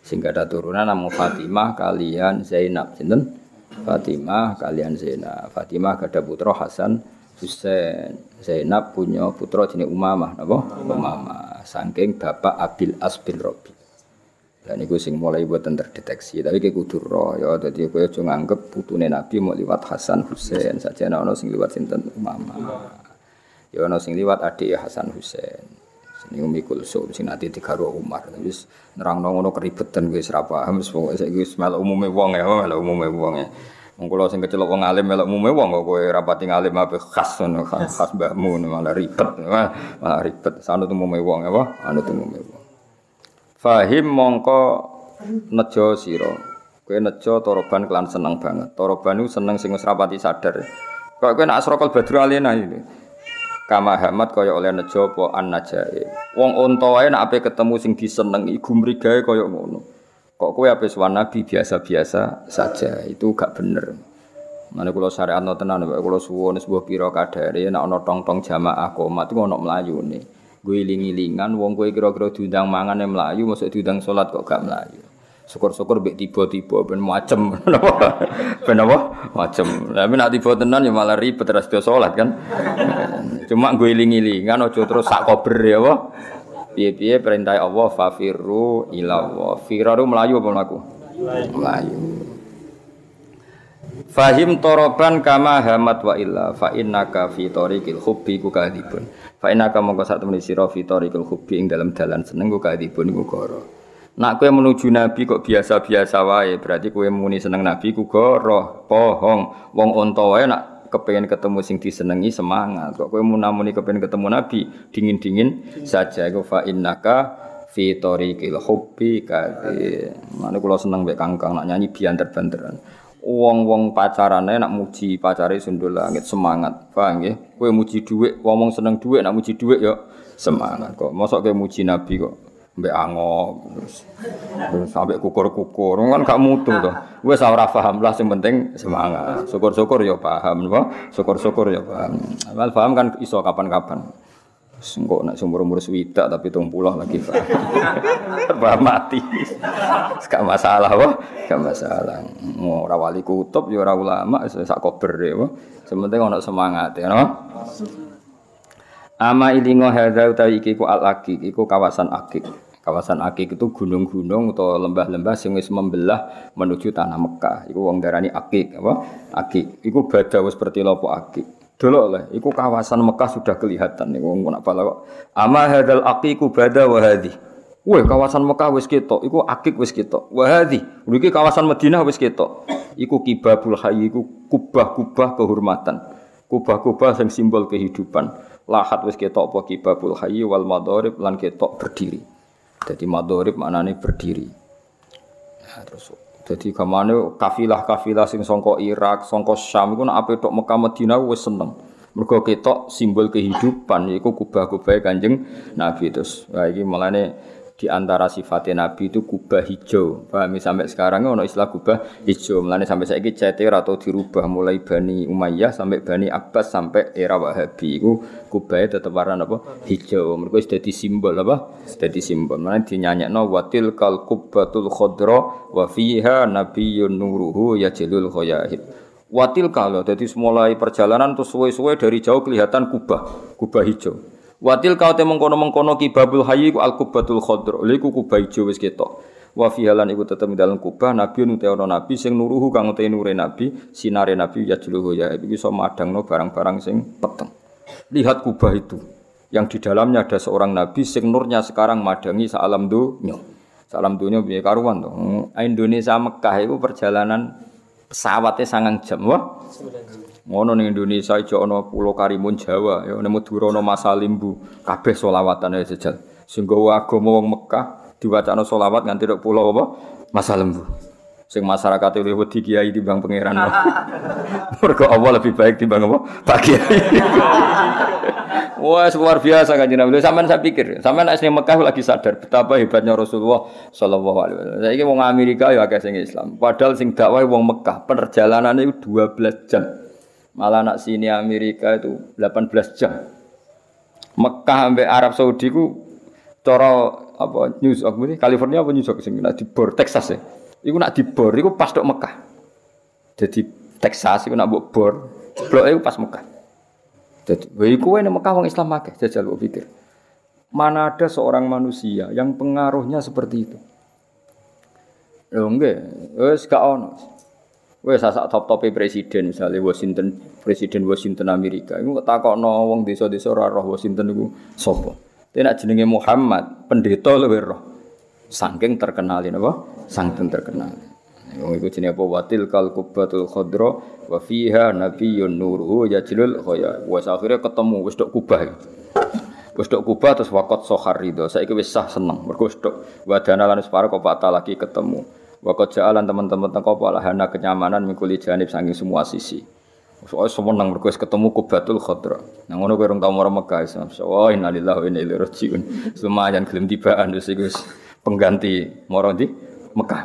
Sing gadah turunan namung Fatimah kalian Zainab. Sinten? Fatimah kalian Zainab. Fatimah gadah putra Hasan Husain. Zainab punya putra jenenge Umamah, napa? Umamah. Saking bapak Abil As bin. Dan itu sing mulai buatan terdeteksi. Tapi kayak kudu roh ya. Jadi aku aja nganggep putune Nabi mau liwat Hasan Husain saja. Ono sing liwat sinten Umamah. Ya ono sing liwat adik Hasan Husain. Sini Umi Kulsum sing nanti digaru Umar. Wis nerangno ngono keribetan wis ra paham wis pokoke saiki wis melok umume wong ya, melok umume wong ya. Wong kula sing kecelok wong alim melok umume wong kok kowe rapati ngalim ape khas khas mbahmu malah ribet malah ribet. Sanut umume wong ya, anut umume wong. Fahim mongko nejo sira. Kowe nejo toroban kelan seneng banget. Toroban itu seneng sing wis rapati sadar. Kok kowe nak asrokal badru alena ini. Kama Hamad kaya oleh nejo apa an najai. Wong unta wae nek ape ketemu sing disenengi gumrigae kaya ngono. Kok kowe ape sowan nabi biasa-biasa saja. Itu gak bener. Mana kula syariat no tenan, kula suwun sebuah pira kadare nek ana tong-tong jamaah komat iku ana mlayune. Gue iling-ilingan wong kowe kira-kira diundang mangan yang melayu, masuk diundang sholat kok gak melayu. Syukur-syukur mbek tiba-tiba ben macem. ben apa? Macem. Tapi nak tiba tenan ya malah ribet terus dia salat kan. Cuma gue iling-ilingan aja terus sak kober ya apa? Piye-piye perintah Allah fafiru ila Allah. Firaru melayu apa mlaku? Melayu. Fahim toroban kama hamat wa illa fa innaka fi tariqil hubbi ku kadibun. Fa innaka mongko sak temene sira fi tariqil hubbi ing dalam dalan seneng ku kadibun iku goro. Nak kowe menuju nabi kok biasa-biasa wae, berarti kowe muni seneng nabi ku goro, bohong. Wong unta wae nak kepengen ketemu sing disenengi semangat. Kok kowe munamuni kepengen ketemu nabi dingin-dingin saja iku fa innaka fi tariqil hubbi kadhi. Mane kula seneng mek kangkang nak nyanyi bianter-banteran. Wong-wong pacarane nak muji pacare sundul langit semangat. Paham nggih? Kowe muji dhuwit, wong seneng dhuwit nak muji dhuwit yo semangat kok. Mosok kowe muji nabi kok mbek terus sampai kukur-kukur kan gak mutu to wis ora paham lah sing penting semangat syukur-syukur ya paham apa syukur-syukur ya paham wal paham kan iso kapan-kapan Engko nek umur-umur swidak tapi tung puluh lagi paham mati. Gak masalah wah, gak masalah. Ora wali kutub ya ora ulama sak kober ya. Sementing ana semangat ya no. Ama ilingo hadza utawi iki ku al iku kawasan akik. Kawasan akik itu gunung-gunung atau lembah-lembah sing wis membelah menuju tanah Mekah. Iku wong darani akik apa? Akik. Iku wis seperti lopo akik. Delok lah, iku kawasan Mekah sudah kelihatan nih wong nak pala. Ama hadzal aqiqu bada wa hadhi. Wah, kawasan Mekah wis ketok, iku akik wis ketok. Wa hadhi, kawasan Madinah wis ketok. Iku kibabul hayy iku kubah-kubah kehormatan. Kubah-kubah sing simbol kehidupan lahat wis ketok apa kibabul hayy wal madharib lan ketok berdiri. Jadi madharib maknane berdiri. Nah, terus jadi kamane kafilah-kafilah sing sangka Irak, sangka Syam nek ape tok Mekah Madinah wis seneng. Mergo ketok simbol kehidupan yaiku kubah-kubah Kanjeng Nabi terus. Wah iki malane di antara sifatnya Nabi itu kubah hijau. Pahami sampai sekarang ono istilah kubah hijau. Mulane sampai saya ini cetir atau dirubah mulai Bani Umayyah sampai Bani Abbas sampai era Wahabi. Itu kubahnya tetap warna apa? Hijau. Mereka sudah di simbol apa? Jadi simbol. Mulane no watil kal kubbatul khodro wa fiha nabiyyun nuruhu yajlul khoyahid. Watil kalau jadi mulai perjalanan terus suwe-suwe dari jauh kelihatan kubah, kubah hijau. Watil kau te mengkono mengkono kibabul hayy ku al kubatul khodro. Iku kubah ijo wis ketok. Wa fi halan iku dalam kubah nabi nu ono nabi sing nuruhu kang uti nure nabi, sinare nabi ya jluhu ya iki iso madangno barang-barang sing peteng. Lihat kubah itu yang di dalamnya ada seorang nabi sing nurnya sekarang madangi salam dunya. Salam dunya piye karuan to. Indonesia Mekah itu perjalanan pesawatnya sangang jam. Wah. Ngono ning Indonesia ijo ana Pulau Karimun Jawa, ya nemu Durono Masalimbu, kabeh selawatan ya sejal. Sing agama wong Mekah diwacana selawat nganti tok pulau apa? Masalimbu. Sing masyarakat itu wedi kiai timbang pangeran. Mergo Allah lebih baik timbang apa? Pak Kiai. Wah, luar biasa kan Nabi. Sampeyan saya pikir, sampeyan nek ning Mekah lagi sadar betapa hebatnya Rasulullah sallallahu alaihi wasallam. Saiki wong Amerika ya akeh sing Islam. Padahal sing dakwah wong Mekah, perjalanannya itu 12 jam. Malah nak sini Amerika itu 18 jam. Mekah sampai Arab Saudi ku cara apa New York ini California apa New York sing nak dibor Texas ya. Iku nak dibor iku pas tok Mekah. Jadi Texas iku nak mbok bor, blok iku pas Mekah. Jadi, wae kowe nek Mekah wong Islam akeh jajal kok pikir. Mana ada seorang manusia yang pengaruhnya seperti itu? Lho nggih, wis gak. Wes sasak top-tope presiden misalnya Washington, presiden Washington Amerika. Iku takokno wong desa-desa ora roh Washington iku sapa. Tapi jenenge Muhammad, pendeta luwih roh. Saking terkenalin apa? Saking terkenal. Wong iku jenenge apa? Watil kal kubatul khadra wa fiha nabiyyun nuruhu yajlul khaya. Wes akhirnya ketemu wis tok kubah. Wis tok kubah terus wakot sohar ridho. Saiki wis sah seneng. Mergo wis tok wadana lan separo kok lagi ketemu. Wakot jalan teman-teman tengkau hana kenyamanan mikuli janib saking semua sisi. Soalnya semua nang berkuas ketemu kubatul khodra. Nang ngono kowe tau mara Mekah Islam. Oh innalillahi wa inna ilaihi rajiun. Lumayan gelem tibaan terus iku pengganti mara di Mekah.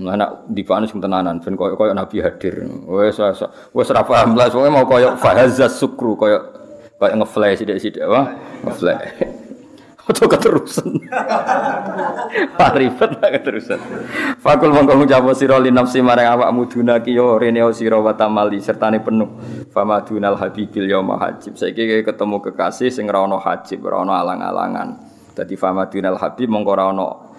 Anak di paan sing tenanan ben koyo koyo Nabi hadir. Wes wes ora paham lah, mau koyo fahazas sukru koyo koyo ngeflash sithik-sithik wah ngeflash. Atau keterusan. Paribet lah keterusan. Fakul mongko ngucap sira li nafsi marang awakmu dunaki yo rene sira wa tamali sertane penuh. Famadunal habibil yauma hajib. Saiki ketemu kekasih sing ora hajib, ana alang-alangan. Dadi famadunal habib mongko ana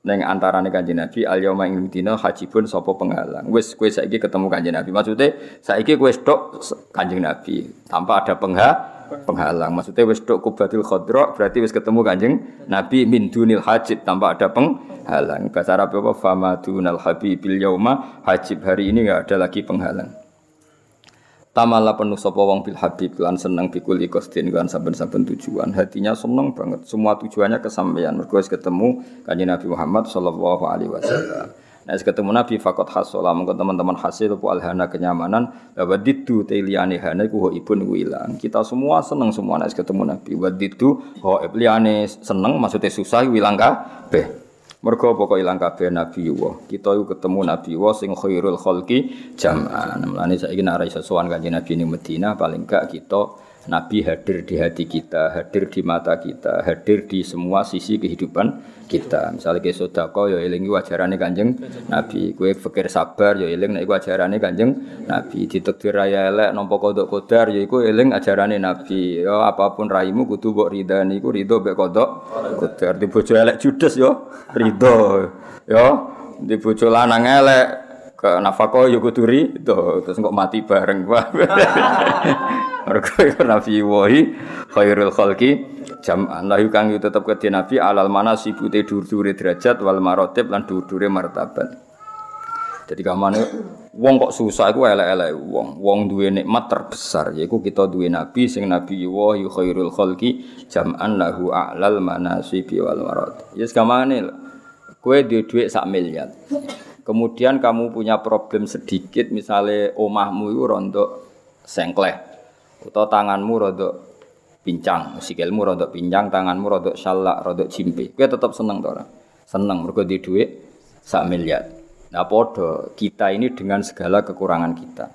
ning antarane Kanjeng Nabi al yauma ing dina hajibun sapa penghalang. Wis kowe saiki ketemu Kanjeng Nabi. Maksude saiki kowe tok Kanjeng Nabi tanpa ada penghalang penghalang. Maksudnya wis tok kubatil khadra berarti wis ketemu Kanjeng Nabi min dunil hajib tanpa ada penghalang. Bahasa Arab apa famadunal habibil yauma hajib hari ini enggak ada lagi penghalang. Tamala penuh sapa wong bil habib lan seneng bikul ikostin lan saben-saben tujuan. Hatinya seneng banget. Semua tujuannya kesampaian. Mergo ketemu Kanjeng Nabi Muhammad sallallahu alaihi wasallam. Nah, ketemu Nabi fakot hasolah mungkin teman-teman hasil itu alhana kenyamanan bahwa ditu teliane hana ku ibun ku ilang. Kita semua seneng semua nek ketemu Nabi. Wa ditu ho liane seneng maksudnya susah ilang kabeh. Mergo pokok ilang kabeh Nabi wa. Kita yuk ketemu Nabi wa sing khairul khalqi jam'an. Mulane saiki nek ora iso sowan kanjeng Nabi ning Madinah paling gak kita Nabi hadir di hati kita, hadir di mata kita, hadir di semua sisi kehidupan kita. Misalnya ke sodako, ya eling wajarane kanjeng Nabi. Kue fikir sabar, ya eling nek wajarane kanjeng Nabi. Ditekdir raya elek, nompo kodok kodar, ya iku eling ajarane Nabi. Ya apa pun raimu kudu bok ridani, iku ridho bek kodok kodar. Di bojo elek judes yo, ridho. Yo, di bojo lanang elek, ke nafako yo kudu ridho. Terus kok mati bareng. Mergo iku nabi wahi khairul khalqi jam'an lahu kang tetep kedhe nabi alal manasib te dur-dure derajat wal marotib lan dur-dure martabat. Jadi kamane wong kok susah iku elek-elek wong. Wong duwe nikmat terbesar yaiku kita duwe nabi sing nabi wahi khairul khalqi jam'an lahu a'lal manasib wal marotib. Yes kamane kowe duwe dhuwit sak miliar. Kemudian kamu punya problem sedikit misalnya omahmu itu rontok sengkleh Atau tanganmu rodok pincang, sikilmu rodok pincang, tanganmu rodok salak, rodok cimpi. Kowe tetap seneng to ora? Seneng mergo di dhuwit sak miliar. Nah podo kita ini dengan segala kekurangan kita.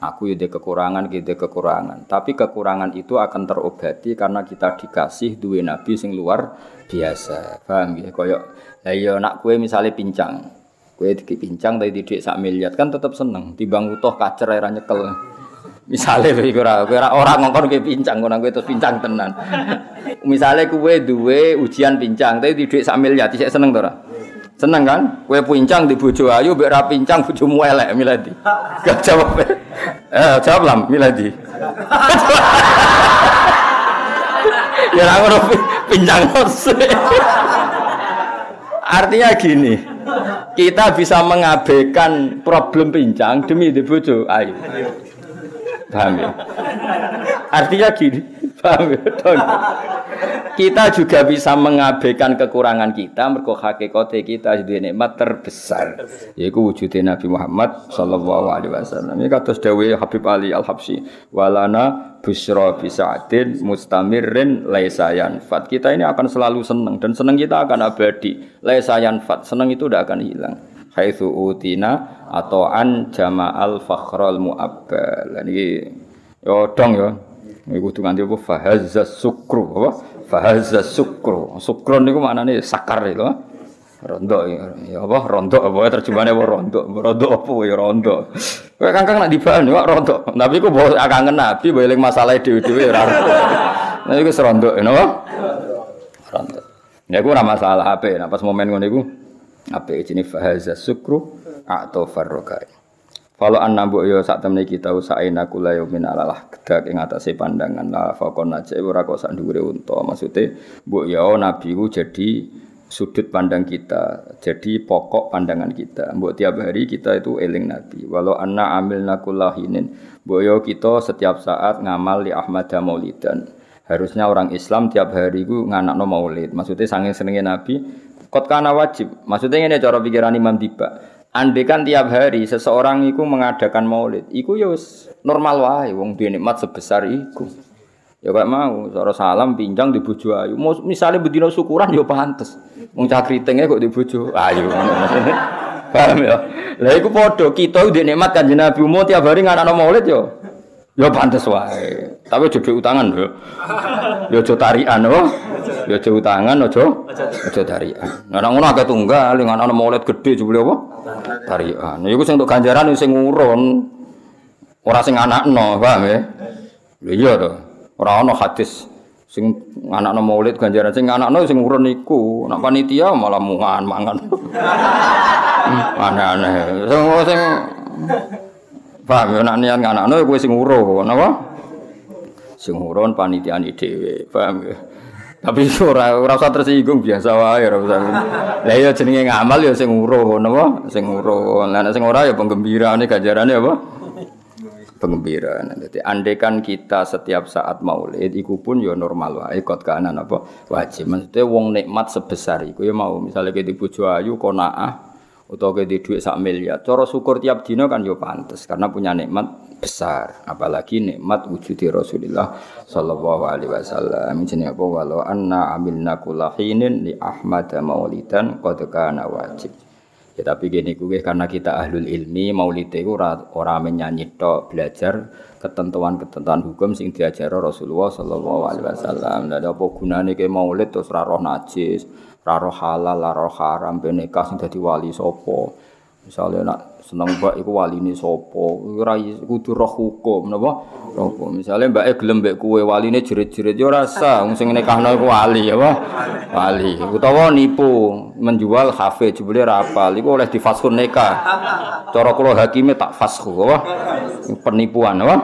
Aku ya kekurangan, kita kekurangan. Tapi kekurangan itu akan terobati karena kita dikasih dua nabi sing luar biasa. Paham ya? Koyok, iya nak kue misalnya pincang, kue pincang tadi didik sak miliar kan tetap seneng. Timbang utuh kacer era nyekel. Misale iku ora ora ora ngongkon pincang ngono kowe terus pincang tenan. Misale kowe duwe ujian pincang tapi dhuwit sak miliar sik seneng to ora? Seneng kan? Kowe pincang di bojo ayu mbek ra pincang bojomu elek miladi. Gak jawab. Eh jawab lah miladi. ya ora ngono pincang Artinya gini, kita bisa mengabaikan problem pincang demi di bojo ayu. Paham ya? Artinya gini, paham ya? Kita juga bisa mengabaikan kekurangan kita mergo hakikate kita jadi nikmat terbesar yaiku wujudnya Nabi Muhammad sallallahu alaihi wasallam. Ini kados dawuh Habib Ali Al-Habsyi walana busra bisa'atin mustamirrin laisa yanfat. Kita ini akan selalu senang dan senang kita akan abadi. Laisa yanfat. Senang itu tidak akan hilang haitsu utina atau an jama'al fakhral mu'abbal. Niki yo dong yo. Iku kudu nganti apa? Fahazza sukru apa? Fahazza sukru. Sukron niku maknane sakar itu. Rondo ya apa? Rondo apa? Terjemahane apa? Rondo rondo apa? Ya rondo kowe kangkang nak dibahan ya rondo tapi ku bawa kangen nabi eling masalah dhewe-dhewe ora nah iku serondo ya napa? Rondo ya ku ora masalah ape nah pas momen ngono iku Apa jenis fahaza sukru atau farrokai. Kalau an mbok yo sak temne kita usahaina kula yo min alalah kedak ing atase pandangan la fakon aja ora kok sak dhuwure unta. Maksude mbok yo nabi ku jadi sudut pandang kita, jadi pokok pandangan kita. Mbok tiap hari kita itu eling nabi. Walau anna amilna kullahinin. Mbok yo kita setiap saat ngamal di Ahmad Maulidan. Harusnya orang Islam tiap hari ku nganakno maulid. Maksudnya sanging senengnya nabi Kot kana wajib. Maksudnya ini cara pikiran Imam Tiba. Andai kan tiap hari seseorang itu mengadakan maulid, iku ya normal wae wong duwe nikmat sebesar iku. Ya gak mau, cara salam pinjang di bojo ayu. Misalnya bedino syukuran ya pantes. Wong cakritenge kok di bojo ayu. Paham ya? Lah iku padha kita duwe nikmat Kanjeng Nabi tiap hari nganakno maulid ya. Ya pantes wae. Tapi aja utangan lho. Ya aja tarikan oh. Ya aja utangan aja aja tarikan. Nah ngono akeh tunggal dengan ana maulid gede jebule apa? Tarikan. Iku sing untuk ganjaran sing ngurun. Ora sing anakno, paham ya? Lha iya to. Ora ana hadis sing anakno maulid ganjaran sing anakno sing ngurun iku. Nek panitia malah mungan mangan. Aneh-aneh. Sing sing Paham ya nek niat nganakno kowe sing urun, napa? Sing urun panitiane dhewe. Paham ya? Tapi ora ora usah tersinggung biasa wae ora usah. Lah iya jenenge ngamal ya sing urun, napa? Sing urun. Lah nek sing ora ya penggembirane ganjarane apa? Penggembiraan. Jadi andekan kita setiap saat maulid, iku pun ya normal wae kot kanan apa wajib. Maksudnya wong nikmat sebesar iku ya mau misalnya kita bojo ayu konaah utawa ke duit sak miliar. Cara syukur tiap dino kan yo pantes karena punya nikmat besar, apalagi nikmat wujudi Rasulullah sallallahu alaihi wasallam. Jenenge apa walau anna amilna kullahinin li Ahmad maulidan qad kana wajib. Ya tapi gini kuwi karena kita ahlul ilmi maulid itu ora ora menyanyi tok belajar ketentuan-ketentuan hukum sing diajar Rasulullah sallallahu alaihi wasallam. Lah apa gunane ke maulid terus ora roh najis, Raro halal, raro haram, benekah sing dadi wali sapa. Misalnya nak seneng mbak iku waline sapa, ora kudu roh hukum napa? Roh Misale mbake gelem mbek kowe waline jerit-jerit ora usah, wong sing nekahno iku wali apa? Wali. Utawa nipu, menjual hafe jebule ra apal, iku oleh difaskhun nikah. Cara kula hakime tak fasku apa? Penipuan apa?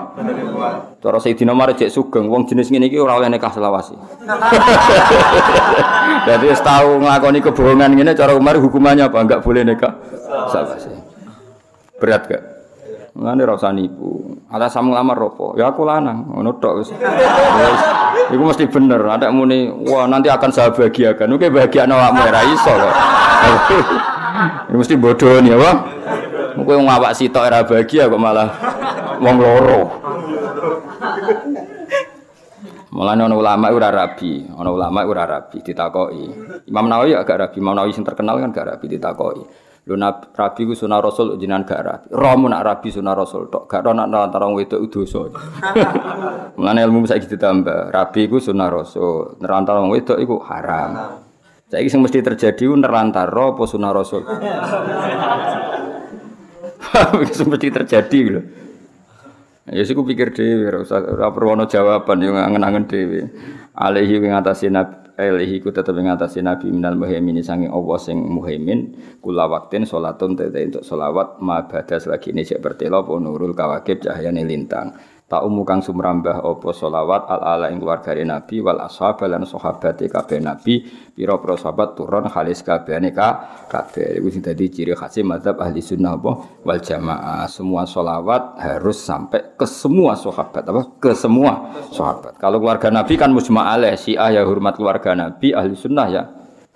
Cara Sayyidina Umar cek sugeng, wong jenis ngene iki ora oleh selawasi. Jadi tahu nglakoni kebohongan ngene cara Umar hukumannya apa? Enggak boleh nikah selawasi. Berat gak? Ngene ora usah nipu. Alasan ngelamar ropo? Ya aku lanang, ngono tok. Wis iku mesti bener. Ada muni, wah nanti akan saya bahagiakan. Oke bahagia awakmu ora iso. Ini mesti bodoh nih apa? Kowe ngawak sitok era bahagia kok malah wong loro. Mulane ana ulama ora rabi, ana ulama ora rabi ditakoki. Imam Nawawi agak rabi, Imam Nawawi sing terkenal kan gak rabi ditakoki. Lho rabi ku sunah rasul jenengan gak rabi. Romo nak rabi sunah rasul tok. Gak ana antara wong wedok dosa. Mulane ilmu saiki ditambah. Rabi ku sunah rasul. Nerantara wedok iku haram. Saiki sing mesti terjadi ku nerantara apa sunah rasul. Sing mesti terjadi lho. Ya sih pikir dhewe ora usah ora perlu ana jawaban yo ngangen-angen dhewe. Alaihi ing atase nabi alaihi ku tetep ing atase nabi minal muhaimin sange Allah sing muhaimin kula waktin salatun tete untuk selawat ma badas lagi ini cek bertelo nurul kawakib cahyane lintang. Tak umu kang sumrambah apa selawat al ala ing keluarga nabi wal ashab lan sahabat kabeh nabi pira-pira sahabat turun halis kabehane ka kabeh. Iku sing dadi ciri khas madzhab ahli sunnah apa? Wal jamaah. Semua selawat harus sampai ke semua sahabat apa? Ke semua sahabat. Kalau keluarga nabi kan mujma' alaih syiah ya hormat keluarga nabi ahli sunnah ya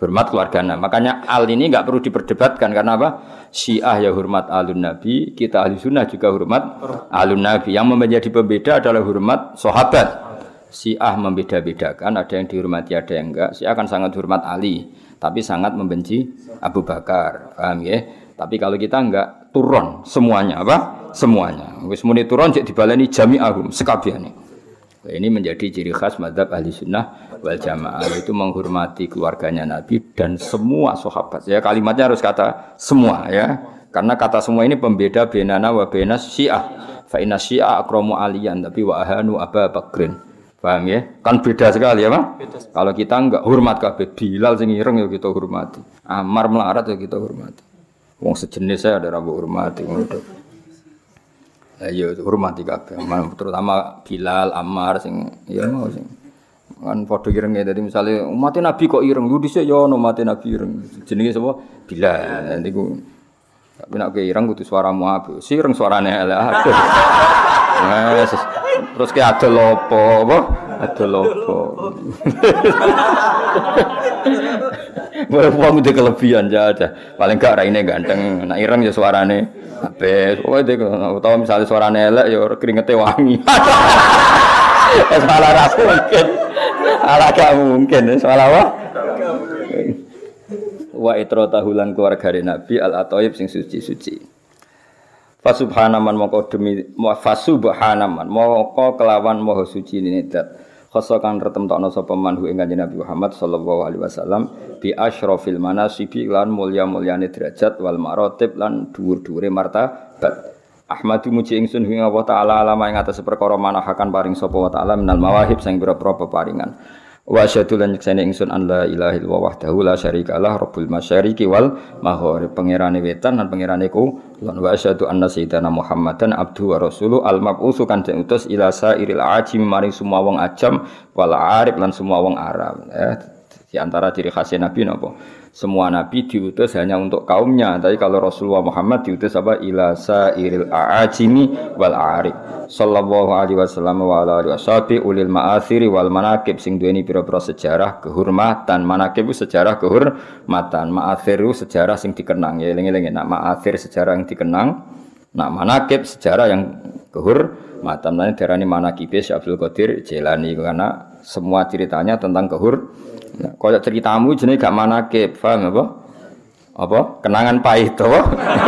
hormat keluarga Nabi. Makanya al ini nggak perlu diperdebatkan karena apa? Syiah ya hormat alun Nabi, kita ahli sunnah juga hormat alun Nabi. Yang menjadi pembeda adalah hormat sahabat. Syiah membeda-bedakan, ada yang dihormati, ada yang enggak. Syiah akan sangat hormat Ali, tapi sangat membenci Abu Bakar. Paham ya? Tapi kalau kita enggak turun semuanya apa? Semuanya. Wis muni turun cek dibaleni jami'ahum sekabiane. Ini menjadi ciri khas madhab ahli sunnah wal jamaah itu menghormati keluarganya Nabi dan semua sahabat. Ya kalimatnya harus kata semua ya. Karena kata semua ini pembeda benana wa benas syiah. Fa inna syiah akramu aliyan tapi wa ahanu Aba Bakrin. Paham ya? Kan beda sekali ya, Pak? Kalau kita enggak hormat kabeh Bilal sing ireng ya kita hormati. Amar melarat ya kita hormati. Wong sejenis saya ada rabu hormati. Ayo ya, hormati kabeh, terutama Bilal, Ammar sing ya mau sing. Kan padha irenge dadi misale umat nabi kok ireng? Lu dhisik ya ono umat nabi ireng. Jenenge sapa? Bila niku tapi nek ireng kudu suaramu apik. Sireng suarane elek. Aduh. Yes. Terus ki adol apa apa? Adol apa? Wong itu kelebihan ya ada. Paling gak raine ganteng, nek ireng ya suarane apik. Pokoke utawa misalnya suarane elek ya keringete wangi. Wis malah ra mungkin. Ala gak mungkin, soal apa? Wa itro tahulan keluarga Nabi al atoyib sing suci-suci. Fasubhanaman moko demi fasubhanaman moko kelawan moho suci ini dat. Kang retem tokno sapa manhu ing Kanjeng Nabi Muhammad sallallahu alaihi wasallam bi asyrafil manasibi lan mulya-mulyane derajat wal marotib lan dhuwur-dhuwure martabat. Ahmadu muji ingsun ing Allah taala alama ing atas perkara manahakan paring sapa wa taala minal mawahib sing pira-pira peparingan. Wa asyhadu lan nyekseni ingsun an la ilaha illallah wahdahu la syarikalah rabbul masyariqi wal maghrib pangerane wetan lan pangerane kulon wa asyhadu anna sayyidana Muhammadan abdu wa rasulu al mab'utsu kan utus ila sairil ajim maring semua wong ajam wal arif lan semua wong Arab. Eh, di antara ciri khasnya Nabi napa? semua nabi diutus hanya untuk kaumnya. Tapi kalau Rasulullah Muhammad diutus apa? Ila sairil a'ajimi wal a'rib. Sallallahu alaihi wasallam wa ala alihi ulil ma'athiri wal manakib sing duweni pira-pira sejarah kehormatan. Manakib itu sejarah kehormatan. Ma'athir itu sejarah sing dikenang. Ya eling-eling nak ma'athir sejarah yang dikenang. Nak manakib sejarah yang kehormatan. Nah, darani manakib Syekh Abdul Qadir Jailani karena semua ceritanya tentang kehormatan Nah, kalau ceritamu jenis gak mana ke, paham apa? Apa? Kenangan pahit to.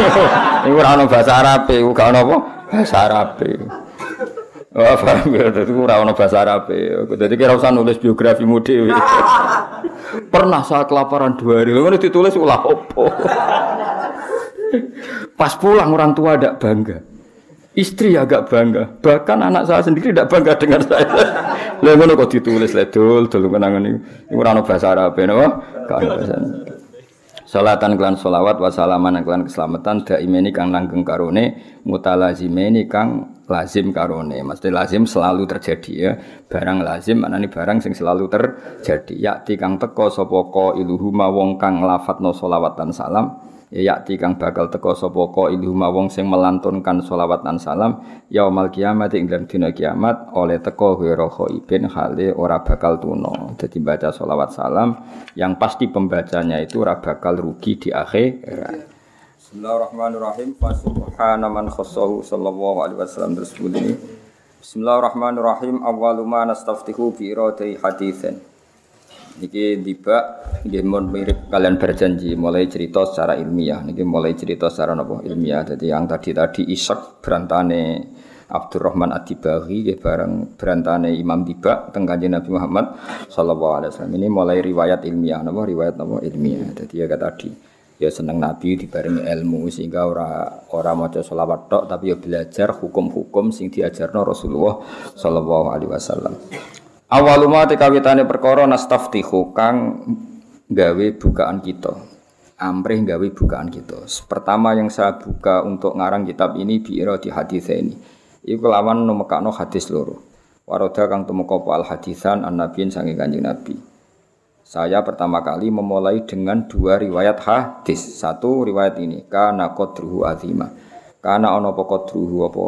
Iku ora ono bahasa Arab, gak apa? Bahasa Arab. Wah, paham ya, itu ora bahasa Arab. Jadi kira usah nulis biografi dhewe. Pernah saya kelaparan dua hari, lalu ditulis ulah opo. Pas pulang orang tua ada bangga. Istri agak bangga, bahkan anak saya sendiri tidak bangga dengan saya. Lha ngono kok ditulis le dul dul kenangan iki. Iku ora ono bahasa Arab napa? Gak ono bahasa. Salatan kelan solawat wa salaman kelan keselamatan daimeni kang langgeng karone mutalazimeni kang lazim karone. Mesti lazim selalu terjadi ya. Barang lazim maknane barang sing selalu terjadi. Yakti kang teko sapa ka iluhuma wong kang nglafatno solawat dan salam yakti kang bakal teko sapa ka ilhuma wong sing melantunkan selawat dan salam yaumal kiamat ing dalam dina kiamat oleh teko ghairu khaibin hale ora bakal tuno dadi baca selawat salam yang pasti pembacanya itu ora bakal rugi di akhirat. Bismillahirrahmanirrahim. Fa subhana man khassahu sallallahu alaihi wasallam. Terus Bismillahirrahmanirrahim. Awwalu ma nastaftihu bi iradati haditsin Niki tiba nggih mirip kalian berjanji mulai cerita secara ilmiah. Niki mulai cerita secara nopo ilmiah. Jadi yang tadi tadi Ishak berantane Abdurrahman Ad-Dibahi nggih bareng berantane Imam Tiba teng Nabi Muhammad sallallahu alaihi wasallam. Ini mulai riwayat ilmiah nopo riwayat nopo ilmiah. Jadi ya tadi ya seneng Nabi dibarengi ilmu sehingga ora ora maca selawat tok tapi ya belajar hukum-hukum hukum sing diajarno Rasulullah sallallahu alaihi wasallam. Awaluma tekawitane perkara nastaftihu kang gawe bukaan kita. Amrih gawe bukaan kita. Pertama yang saya buka untuk ngarang kitab ini biira di hadis ini. Iku lawan numekakno hadis loro. Waroda kang tumeka al hadisan an nabiin sange kanjeng Nabi. Saya pertama kali memulai dengan dua riwayat hadis. Satu riwayat ini kana qadruhu azima. Kana ana apa qadruhu apa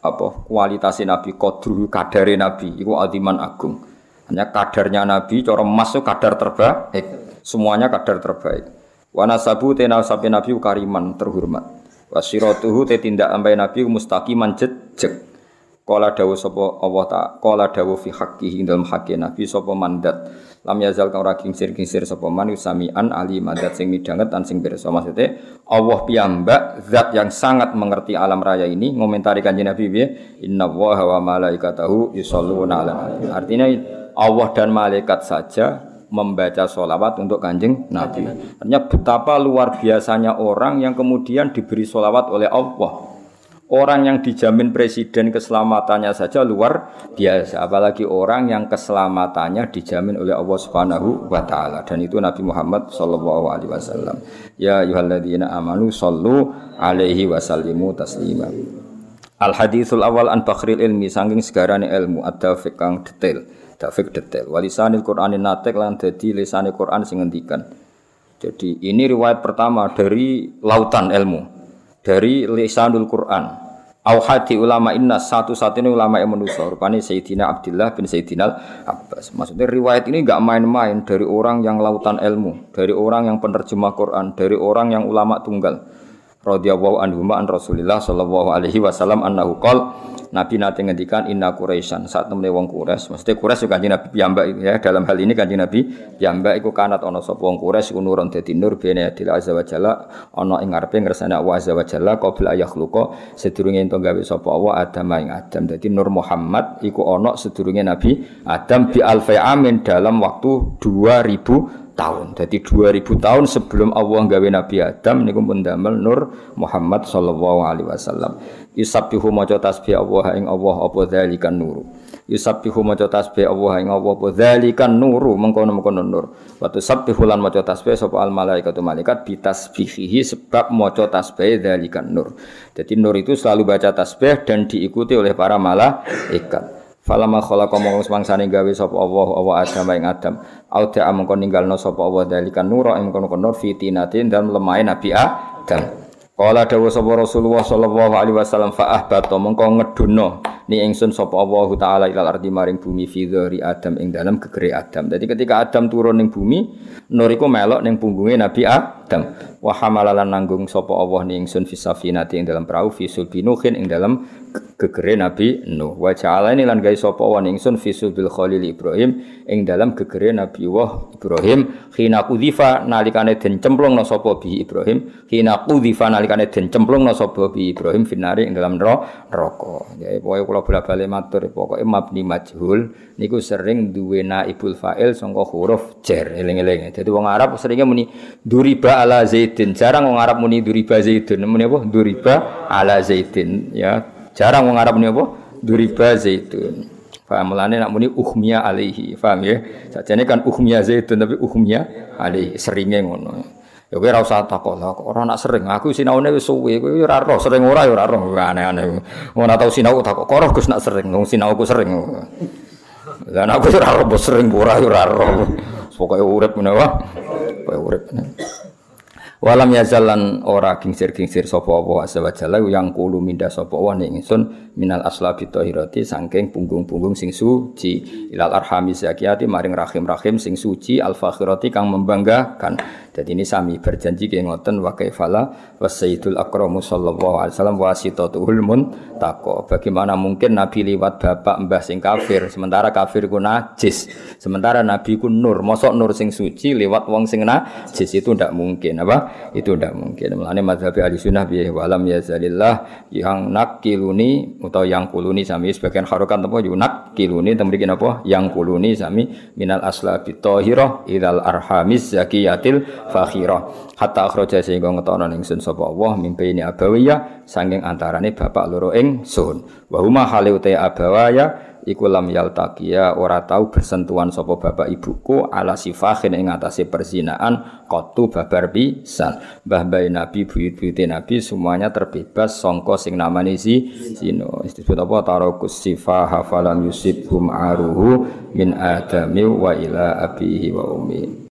apa kualitas Nabi qadruhu kadare Nabi iku aziman agung. Hanya kadarnya Nabi cara masuk kadar terbaik. Semuanya kadar terbaik. Wa nasabu te nasabe Nabi kariman terhormat. Wasiratuhu te tindak ambai Nabi mustaqiman jejeg. Kala dawuh sapa Allah ta, kala dawuh fi haqqihi dalam haqqi Nabi sapa mandat lam yazal kang ora kingsir-kingsir sapa man samian ali madat sing midanget lan sing pirsa maksude Allah piyambak zat yang sangat mengerti alam raya ini ngomentari kanjeng Nabi piye inna wa malaikatahu yusholluna ala artinya Allah dan malaikat saja membaca sholawat untuk kanjeng Nabi. Artinya betapa luar biasanya orang yang kemudian diberi sholawat oleh Allah. Orang yang dijamin presiden keselamatannya saja luar biasa, apalagi orang yang keselamatannya dijamin oleh Allah Subhanahu wa taala dan itu Nabi Muhammad sallallahu alaihi wasallam. Ya ayyuhalladzina amanu sallu alaihi wasallimu taslima. Al hadithul awal an bakhril ilmi saking segarane ilmu ada kang detail, dafik detail. Walisanil Qur'anin natek lan dadi lisane Qur'an sing ngendikan. Jadi ini riwayat pertama dari lautan ilmu dari lisanul Quran. Auhadi ulama inna satu-satunya ulama yang manusia rupanya Sayyidina Abdullah bin Sayyidina Abbas. Maksudnya riwayat ini nggak main-main dari orang yang lautan ilmu, dari orang yang penerjemah Quran, dari orang yang ulama tunggal. Radhiyallahu anhu an Rasulillah sallallahu alaihi wasallam annahu qol Nabi nanti ngendikan inna Quraisyan saat temene wong Quraisy. Maksudnya Quraisy juga Nabi piyambak ya dalam hal ini kanjeng Nabi piyambak iku kanat ana sapa wong Quraisy iku nurun dadi nur bene adil azza wa jalla ana ing ngarepe ngersane Allah azza wa jalla qabla ayakhluqa sedurunge ento gawe sapa Allah Adam ing Adam. Dadi Nur Muhammad iku ana sedurunge Nabi Adam bi alfi amin dalam waktu 2000 tahun. Jadi 2000 tahun sebelum Allah gawe Nabi Adam niku pun damel Nur Muhammad sallallahu alaihi wasallam. Yusabbihu maca tasbih Allah ing Allah apa dzalikan nuru. Yusabbihu maca tasbih Allah ing Allah apa dzalikan nuru mengkono-mengkono nur. Wa tusabbihu lan maca tasbih sapa al malaikatu malaikat bitasbihihi sebab maca tasbih dzalikan nur. Jadi nur itu selalu baca tasbih dan diikuti oleh para malaikat. Falama khalaqa mongko semangsane gawe sapa Allah Allah Adam ing Adam. Auda mongko ninggalno sapa Allah dalikan nura ing kono-kono fitinatin dan lemahe Nabi Adam. Kala dawuh sapa Rasulullah sallallahu alaihi wasallam fa ahbata mengko ngedono ni ingsun sapa Allah taala ilal ardi maring bumi fi Adam ing dalam gegere Adam. Jadi ketika Adam turun ning bumi, nur iku melok ning punggunge Nabi Adam. Wa hamalalan nanggung sapa Allah ni ingsun fi safinati ing dalam perahu fi sulbinuhin ing dalam gegere Nabi Nuh. Wa ja'ala ini lan gawe sapa wa ningsun fi bil Khalil Ibrahim ing dalam gegere Nabi Wah Ibrahim khina kudhifa nalikane den cemplungna sapa bi Ibrahim khina kudhifa nalikane den cemplungna sapa bi Ibrahim finari ing dalam neraka. Ya pokoke kula bola-balik matur pokoke mabni majhul niku sering duwe naibul fa'il sangka huruf jar eling-eling. Dadi wong Arab seringnya muni duriba ala zaidin. Jarang wong Arab muni duriba zaidun. Muni apa? Duriba ala zaidin ya. Jarang wong Arab ini apa? Duriba zaitun. Paham mulane nak muni uhmiya alaihi. Paham ya? Sajane kan uhmiya zaitun tapi uhmiya alaihi seringe ngono. Ya kowe ora usah takok lah, ora nak sering. Aku sinaune wis suwe, kowe ora roh, sering ora ya ora roh. Aneh-aneh. Ora tau sinau takok, kok Gus nak sering, wong sinauku sering. Lah aku ora roh sering ora ya ora roh. Pokoke urip meneh wae. Pokoke urip. Walam yazalan ora kingsir-kingsir sapa apa azza wa jalla yang kulo minda sapa wa ning ingsun minal aslabi tahirati saking punggung-punggung sing suci. Ilal arhami zakiyati maring rahim-rahim sing suci al fakhirati kang membanggakan jadi ini sami berjanji ke ngoten wa kaifala wa sayyidul akramu sallallahu alaihi wasallam wasitatul muntaqo. Bagaimana mungkin Nabi liwat bapak mbah sing kafir sementara kafir ku najis. Sementara Nabi ku nur, mosok nur sing suci liwat wong sing najis itu ndak mungkin apa? Itu ndak mungkin. Mulane mazhab ahli sunnah bi walam yazalillah yang nakiluni atau yang kuluni sami sebagian harokan apa yunak kiluni temrikin apa yang kuluni sami minal aslabi tahirah idal arhamis zakiyatil fakhira hatta akhraja sehingga ngetono ingsun sapa Allah mimpi ini abawiyah sanging antarane bapak loro ingsun wa huma hale abawaya iku lam yaltaqiya ora tau bersentuhan sapa bapak ibuku ala sifahin ing atase perzinaan qatu babar pisan. Mbah bayi nabi buyut-buyut nabi semuanya terbebas songko sing namane si zino disebut apa? Tarokus sifaha falam yusibhum aruhu min adami wa ila abihi wa ummi